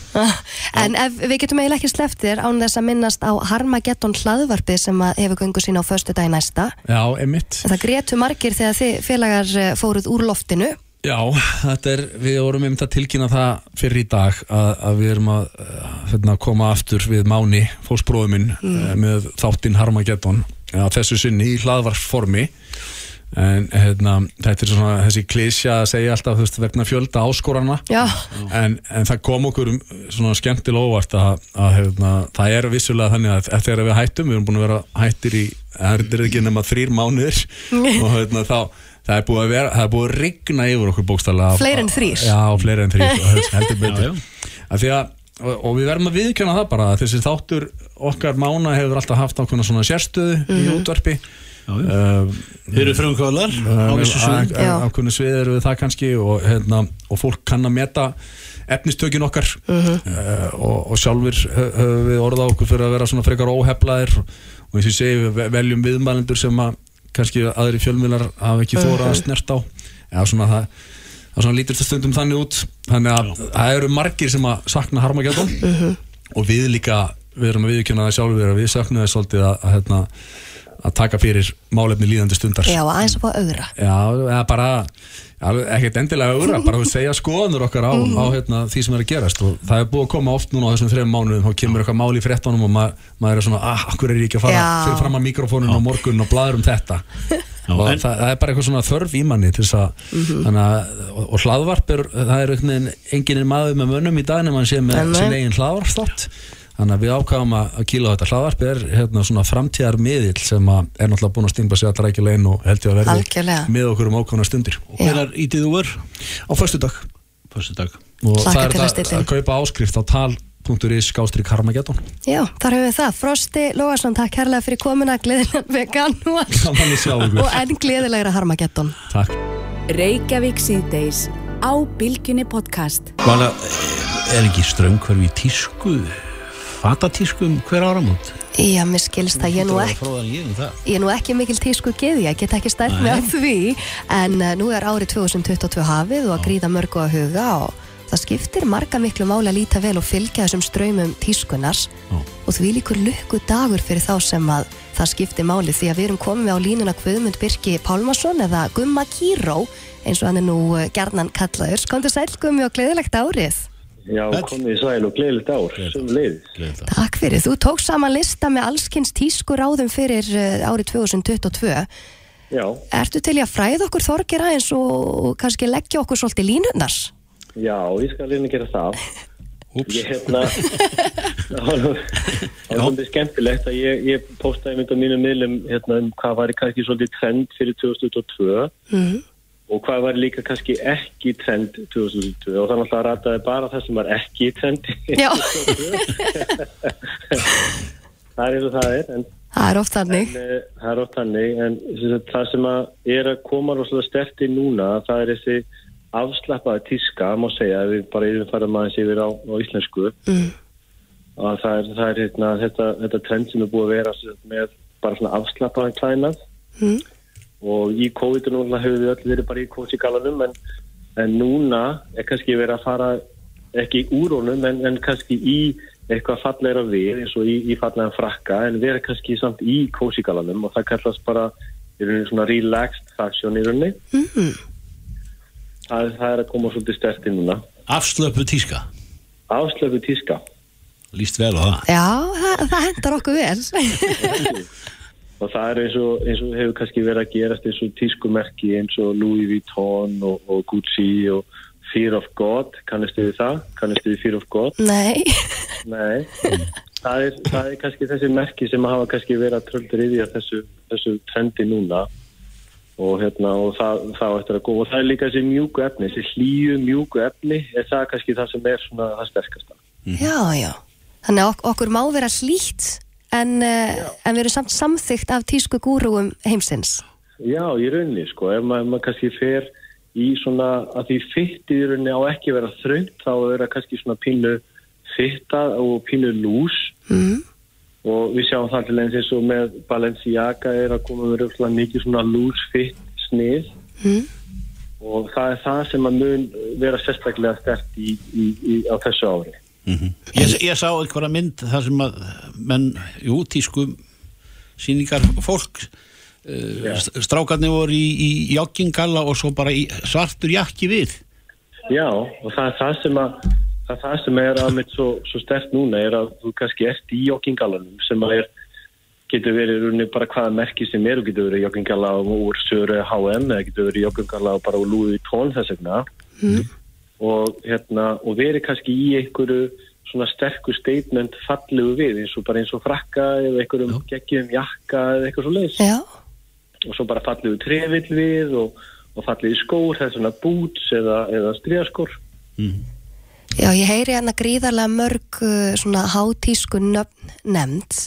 En ef við getum eiginlega ekki sleftir án þess að minnast á Harmageddon hlaðvarpið sem að hefur göngu sín á föstu dag næsta. Já, einmitt. Það grétu margir þegar þið félagar eh, fóruð úr loftinu. Já, þetta er, við vorum einmitt að tilkynna það fyrir í dag að, að við erum að uh, hérna, koma aftur við Máni, fósbróðuminn mm. með þáttinn Harmageddon að þessu sinni í hlaðvarsformi en hérna, þetta er svona þessi klísja að segja alltaf þú veist, vegna fjölda áskorana. Já, en, en það kom okkur um svona skemmtilega óvart að, að hérna, það er vissulega þannig að að þegar við hættum, við erum búin að vera hættir í, það er ekki nema þrýr mánuðir. Og hérna, þá það er búið að vera, það er búið að rigna yfir okkur bókstæðlega Fleiri en þrír. Já, fleiri en þrýr, heldur betur. Að því að, og, og við verðum að viðkjöna það bara að þessi þáttur okkar mána hefur alltaf haft ákveðna svona sérstöðu í útvarpi. Já, já. uh, Þeir eru frumkvöðlar á vissu sviðum Já. ákveðinu svið eru við það kannski og, hérna, og fólk kann að meta efnistökin okkar. Uh, og, og sjálfur hö- höfum við orða okkur fyrir að vera svona frekar óheflaðir og eins og ég segi við ve- veljum viðmælendur sem að kannski aðri fjölmiðlar hafa ekki þóra að snert á. Já, svona það það svona lítur þetta stundum þannig út. Þannig að það eru margir sem að sakna Harmageddon og við líka við erum að viðkjöna það sjálfur að við sakna það svolítið að, að, hérna, að taka fyrir málefni líðandi stundar. Já, aðeins að fá augra Já, eða bara já, ekkert endilega augra, bara að segja skoðanur okkar á, á hérna, því sem er að gerast. Og það er búið að koma oft núna á þessum þrejum mánuðum þá kemur eitthvað mál í fréttunum og ma maður er svona ah, akkur er ég ekki að fara Já. fyrir fram að mikrofónun á morgun og bladur um þetta? Og en- það, það er bara eitthvað svona þörf í manni til þess að þannig að, og, og hlaðvarp er, það er einhvern veginn enginn maður með mönnum í dag nema hann sé með sin eigin hlaðvarpstátt þannig að við ákvæðum að, að kíla á þetta. Hlaðvarp er hérna svona framtíðar miðill sem að er náttúrulega búin að stingla sig allra ekki legin og held ég að verði Algjörlega. með okkur um ákvæmna stundir. Og hvenar ítið þú er? á föstu dag Fyrstu dag. og Hlakka það er að það að kaupa áskrift á tal.is skástrík Harmageddon. Já, þar höfum við það. Frosti Lóarsson, takk kærlega fyrir komuna. Gleðilega vegan og, að enn gleðilegra Harmageddon. Takk. Reykjavík síðdeis á Bilginni podcast. Vala, er ekki strönghverfi í tísku, fatatísku um hver áramót? Já, mér skilst það, ég ég. Ég er nú ekki mikil tísku geði, ég get ekki stætt með því en uh, nú er árið 2022 hafið og að gríða mörgu að huga og það skiptir marga miklu máli að líta vel og fylgja þessum ströymum tískunars Já. og því líkur lukku dagur fyrir þá sem að það skiptir máli því að við erum komið á línuna Guðmund Birki Pálmason eða Gumma Kíró eins og hann er nú uh, gerðnan kallaður. Skondur sæl Gummi og gleðilegt árið. Já, komið í sæl og gleðilegt ár, sem leiðis. Takk fyrir. Þú tók saman lista með allskins tísku ráðum fyrir uh, árið 2022. Já, Ertu til í að fræða okkur þorgir aðeins og kannski leggja okkur svolítið línundars? já, ég skal að gera það. Ég hérna, það var svolítið skemmtilegt að ég, ég postaði mynd á mínum miðlum hérna um hvað var kannski svolítið trend fyrir 2022 Mm. Og hvað var líka kannski ekki trend 2022 og þannig að rataði bara það sem var ekki trend. Já, það er eins og það er, en það er oft þannig. En, uh, það er ótt hannig, en það sem að er að koma rosalega sterti núna, það er þessi afslappaði tíska, má segja, við bara yfir farum aðeins yfir á, á íslensku, Mm. að það er, það er hérna, þetta, þetta trend sem er búið að vera með bara svona afslappaði klænað Mm. Og í COVID núna hefur við öll verið bara í kósigalanum, en, en núna er kannski verið að fara ekki úr honum, en, en kannski í eitthvað fallegra við, eins og í, í fallega frakka, en vera kannski samt í kósigalanum og það kallast bara í rauninni svona relaxed fashion í rauninni. Mm. Það, það er að koma svolítið sterti núna. Afslöpu tíska. Afslöfu tíska. Líst vel á það. Já, það, það hendar okkur vel. Og það er eins og, eins og hefur kannski verið að gerast eins og tískumerki eins og Louis Vuitton og, og Gucci og Fear of God. Kannistu við það? Kannistu við Fear of God? Nei. Nei. Það er, það er kannski þessi merki sem hafa kannski verið að tröldur í því að þessu, þessu trendi núna og, hérna, og það, það eftir að góða. Og það er líka þessi mjúku efni, þessi hlýju mjúku efni er það kannski það sem er svona það sterkasta. Já, já. Þannig að ok okkur má vera hlýtt en, uh, en við erum samt samþygt af tísku gúrúum heimsins. Já, í rauninni sko, ef maður, maður kannski fer í svona að því fytti í rauninni á ekki vera þröngt þá er það kannski svona pínu fytta og pínu lús Mm. og við sjáum það til eins eins og með Balenciaga er að koma með röfla mikið svona lús fytt snið Mm. og það er það sem að mun vera sérstaklega stert í, í, í, á þessu ári. Ég, ég sá einhverja mynd þar sem að menn, jú, tísku síningar fólk uh, strákarnir voru í, í joggingalla og svo bara í svartur jakki við. Já, og það er það sem að það, er það sem er að mitt svo, svo stert núna er að þú kannski ert í joggingalanum sem að er getur verið runni bara hvaða merki sem er og getur verið joggingala úr Söru H&M eða getur verið joggingala bara úr Louis Vuitton þess vegna og, hérna, og verið kannski í einhverju svona sterkur statement fallegu við eins og bara eins og frakka eða einhverjum geggjum jakka eða eitthvað svo leiðis Já. og svo bara fallegu trefill við og, og fallegu skór, það er svona boots eða, eða stríðaskór. Já, ég heyri hérna gríðarlega mörg uh, svona hátísku nöfn nefnd.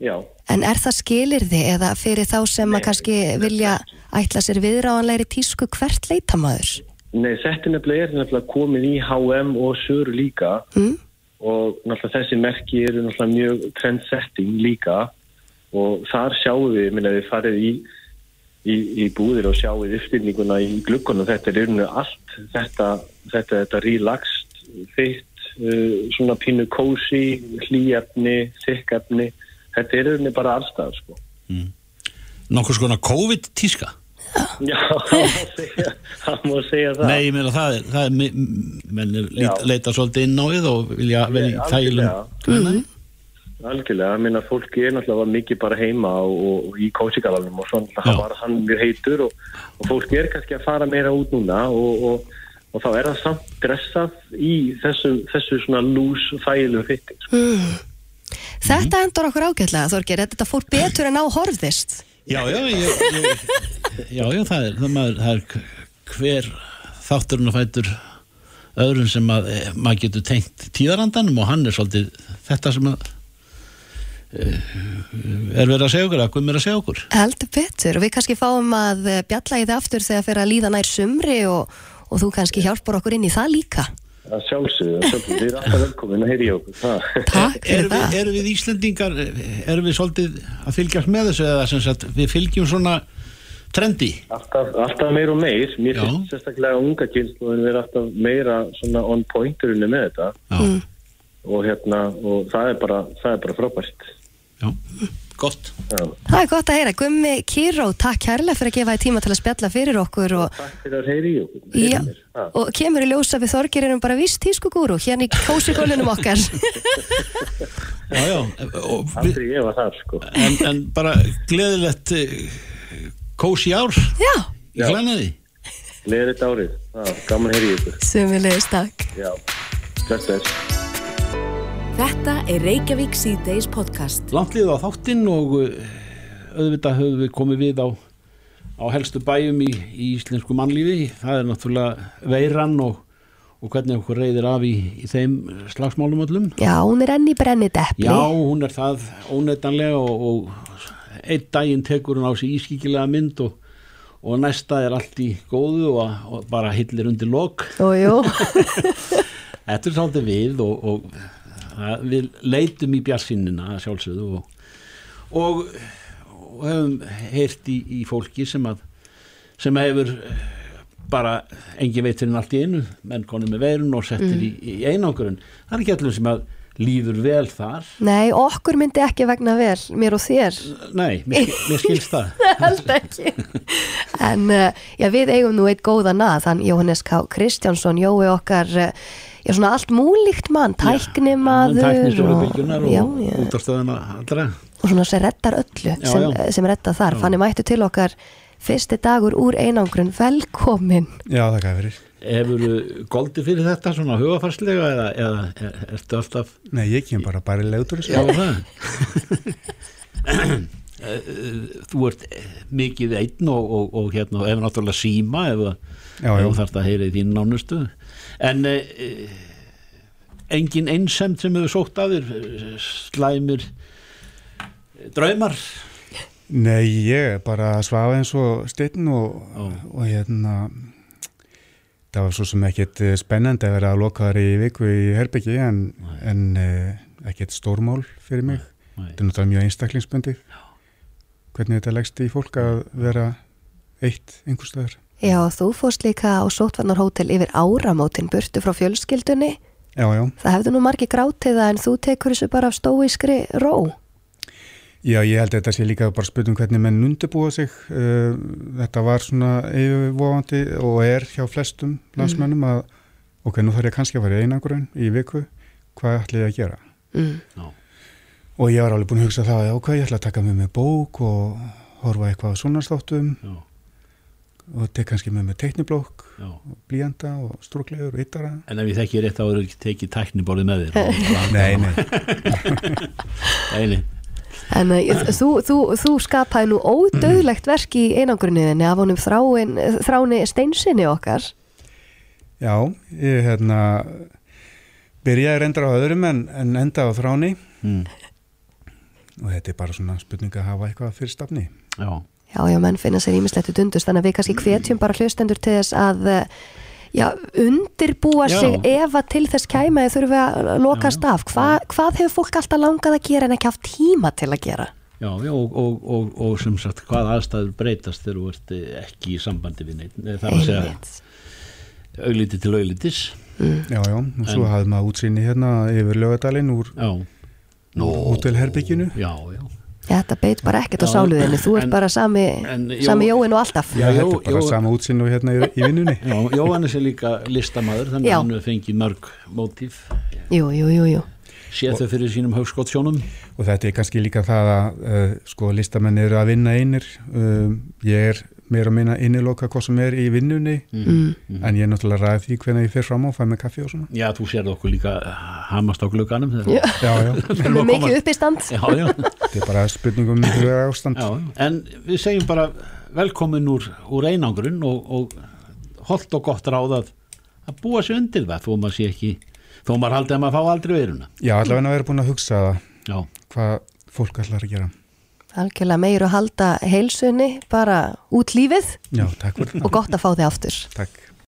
Já, en er það skilirði eða fyrir þá sem að kannski vilja ætla sér viðráðanlegri tísku hvert leitamaður? Nei, þetta nefnilega er nefnilega komið í H&M og Söru líka. Mm? og náttúrulega þessi merki eru náttúrulega mjög trendsetting líka. Og þar sjáum við, minna við farið í í, í búðir og sjáið uppstillninguna í glukkunum, þetta er yrnu allt þetta, þetta, þetta relaxed þitt, uh, svona pínu kósi, hlýjefni þykkefni, þetta er yrnu bara allstað sko. nokkur skona COVID-tíska Já, það má segja það má segja það Nei, ég meina það er, það er mi- m- menn er lít, Já. leita svolítið inn á við og vilja vera í Algjörlega. þælum Mhm. Algjörlega, ég meina fólki er náttúrulega mikið bara heima og, og, og í kósikalanum og svona það var hann mjög heitur og, og fólki er kannski að fara meira út núna og, og, og þá er það samt dressað í þessu, þessu svona lús þægilegu fytti sko. Þetta endur okkur ágætlega, Þorgir, þetta fór betur en á horfðist. Já, já, ég, ég, já, já, það er, það, maður, það er hver þátturinn að fætur öðrun sem að e, maður getur tengt tíðarandanum og hann er svolítið þetta sem að e, er verið að segja okkur, að hvað er að segja okkur Heldur betur og við kannski fáum að eh, bjalla í það aftur þegar fyrir að líða nær sumri og, og þú kannski hjálpar okkur inn í það líka. Að sjálfsögðu, að sjálfsögðu, þið er alltaf velkomin að heyri okkur. Það. Takk fyrir erum við, það. erum við Íslendingar erum við svolítið að fylgjast með þessu eða sem sagt við fylgjum svona trendi? Alltaf, alltaf meir og meir. Mér Já. finnst sérstaklega unga kynsluðin vera alltaf meira svona on pointurinn með þetta. Já, og hérna, og það er bara það er bara frábært. Já, gott Já. Það er gott að heyra. Gummi Kíró, takk kærlega fyrir að gefa þér tíma til að spjalla fyrir okkur og, Takk fyrir að heyri í okkur Já. Ha. og kemur í ljósa við Þorgir erum bara vist tískugúru hérna í kósikólunum okkar. Já, já, og Aldrei ég var þar sko en, en bara gleðilegt kósi ár Já, í Já. klænaði Leður þetta árið, ha, gaman heyri í ykkur sömulegist takk. Já, bless, bless Þetta er Reykjavík C-Days podcast. Langt liðið á þáttinn og uh, auðvitað höfum við komið við á, á helstu bæjum í, í íslensku mannlífi. Það er náttúrulega veiran og, og hvernig okkur reyðir af í, í þeim slagsmálum öllum. Já, hún er enn í brenni deppli. Já, hún er það óneitanlega og, og einn daginn tekur hún á sig ískikilega mynd og, og næsta er allt í góðu og, og bara hillir undir lok. Þetta er svolítið við og, og að við leitum í bjarsinnina sjálfsögðu og, og, og hefum heyrt í, í fólki sem að sem hefur eh, bara engin veit fyrir allt í einu menn konum með veirun og settir í, í einangurinn það er ekki allir sem að líður vel þar Nei, okkur myndi ekki vegna vel, mér og þér. nei, mér, mér skilst það Held ekki. En uh, já, við eigum nú eitt góðan að, þann Jóhannes K. Kristjánsson, Jói okkar, uh, já svona allt múlíkt mann, tæknimaður tæknistjóra og, útastöðuna allra og svona sem reddar öllu, Já, sem, já. sem reddar þar. Já. Fannig mættu til okkar fyrsti dagur úr einangrun, velkomin. Já, þakka fyrir. Hefur goldi fyrir þetta svona hugafarslega eða, eða er, ertu alltaf Nei, ég kem bara bara í leiður Já, það Þú ert mikið einn og, og, og hérna ef náttúrulega síma ef, Já, ef þú þarft að heyra í þín nánustu. En e, engin einsemt sem hefur sótt að þér eh, slæmir eh, draumar? Nei, ég bara svaf eins og steinn og, og hérna það var svo sem ekkert eh, spennandi að vera að loka þar í viku í herbyggi en, en eh, ekkert stórmál fyrir mig. Þetta er náttúrulega mjög einstaklingsbundið. Hvernig þetta leggst í fólk að vera eitt einhverstaðar. Já, þú fórst líka á sótvarnarhótel yfir áramótin burtu frá fjölskyldunni. Já, já. Það hefðu nú margi grátið það en þú tekur þessu bara af stóískri ró. Já, ég held að þetta sé líka bara spurning hvernig menn undirbúa sig. Uh, Þetta var svona yfirvofandi og er hjá flestum landsmennum að ok, nú þarf ég kannski að fara í einangurinn í viku, hvað ætla ég að gera? Mm. Og ég var alveg búin að hugsa það, ok, ég ætla að taka með mig bók og horfa eitthvað á sjónarstáttum Já, og tek kannski með mig teikniblokk, já. blíjanda og stróklegur og yttara. En ef ég þekki rétt þá eru ekki tekið tækniborðið með þér Nei, nei, nei, nei. En uh, þú, þú, þú skapaði nú ódöðlegt verk í einangrunniðinni af honum þráin, þráni steinsinni okkar. já, ég hérna byrjaði reyndar á öðrum en, en enda á þráni Mm. Og þetta er bara svona spurning að hafa eitthvað fyrir stafni. Já, Já, já, menn finna sér ímislegt dundust, þannig að við kannski hvetjum bara hlustendur til þess að uh, já, undirbúa Já. sig ef að til þess kæma þau þurfi að lokast af. Hva, hvað hefur fólk alltaf langað að gera en ekki haft tíma til að gera? Já, já, og, og, og, og sem sagt, hvað aðstæður breytast þegar þú ert eh, ekki í sambandi við neitt. Það er að segja augliti til auglitis. Já, já, og svo En- hafði maður útsýni hérna yfir lögadalinn úr Já. Hótelherbygginu. Já, já. Þetta beit bara ekkert á sáluðinni, þú ert en- bara sami, sami jóin og alltaf. Já, þetta jó- er bara sama útsýni og hérna í, í vinnunni. Já, Jóhannes er líka listamaður, þannig að hann hefur fengið mörg mótíf, Jú, jú, jú, jú. séð þau fyrir sínum högskottsjónum. Og þetta er kannski líka það að uh, sko listamenn eru að vinna einir. Um, ég er meira að minna inniloka hvað sem er í vinnunni Mm. en ég er náttúrulega ræð því hvernig ég fyrir fram á og fæ með kaffi og svona. Já, þú sérð okkur líka hamast á glögganum. Já. Já, Með mikið uppistand. Já, já. þetta er bara spurningum um huga ástand. Já, en við segjum bara velkomin úr, úr einangrun og, og holdt og gott ráð að, að búa sér undir það þó maður sé ekki, þó maður haldið að maður fá aldrei veruna. Já, allavega að vera búin að hugsa það Já, hvað fólk ætlar að gera. Algjörlega meir að halda heilsunni bara út lífið Já, og gott að fá þig aftur. Takk.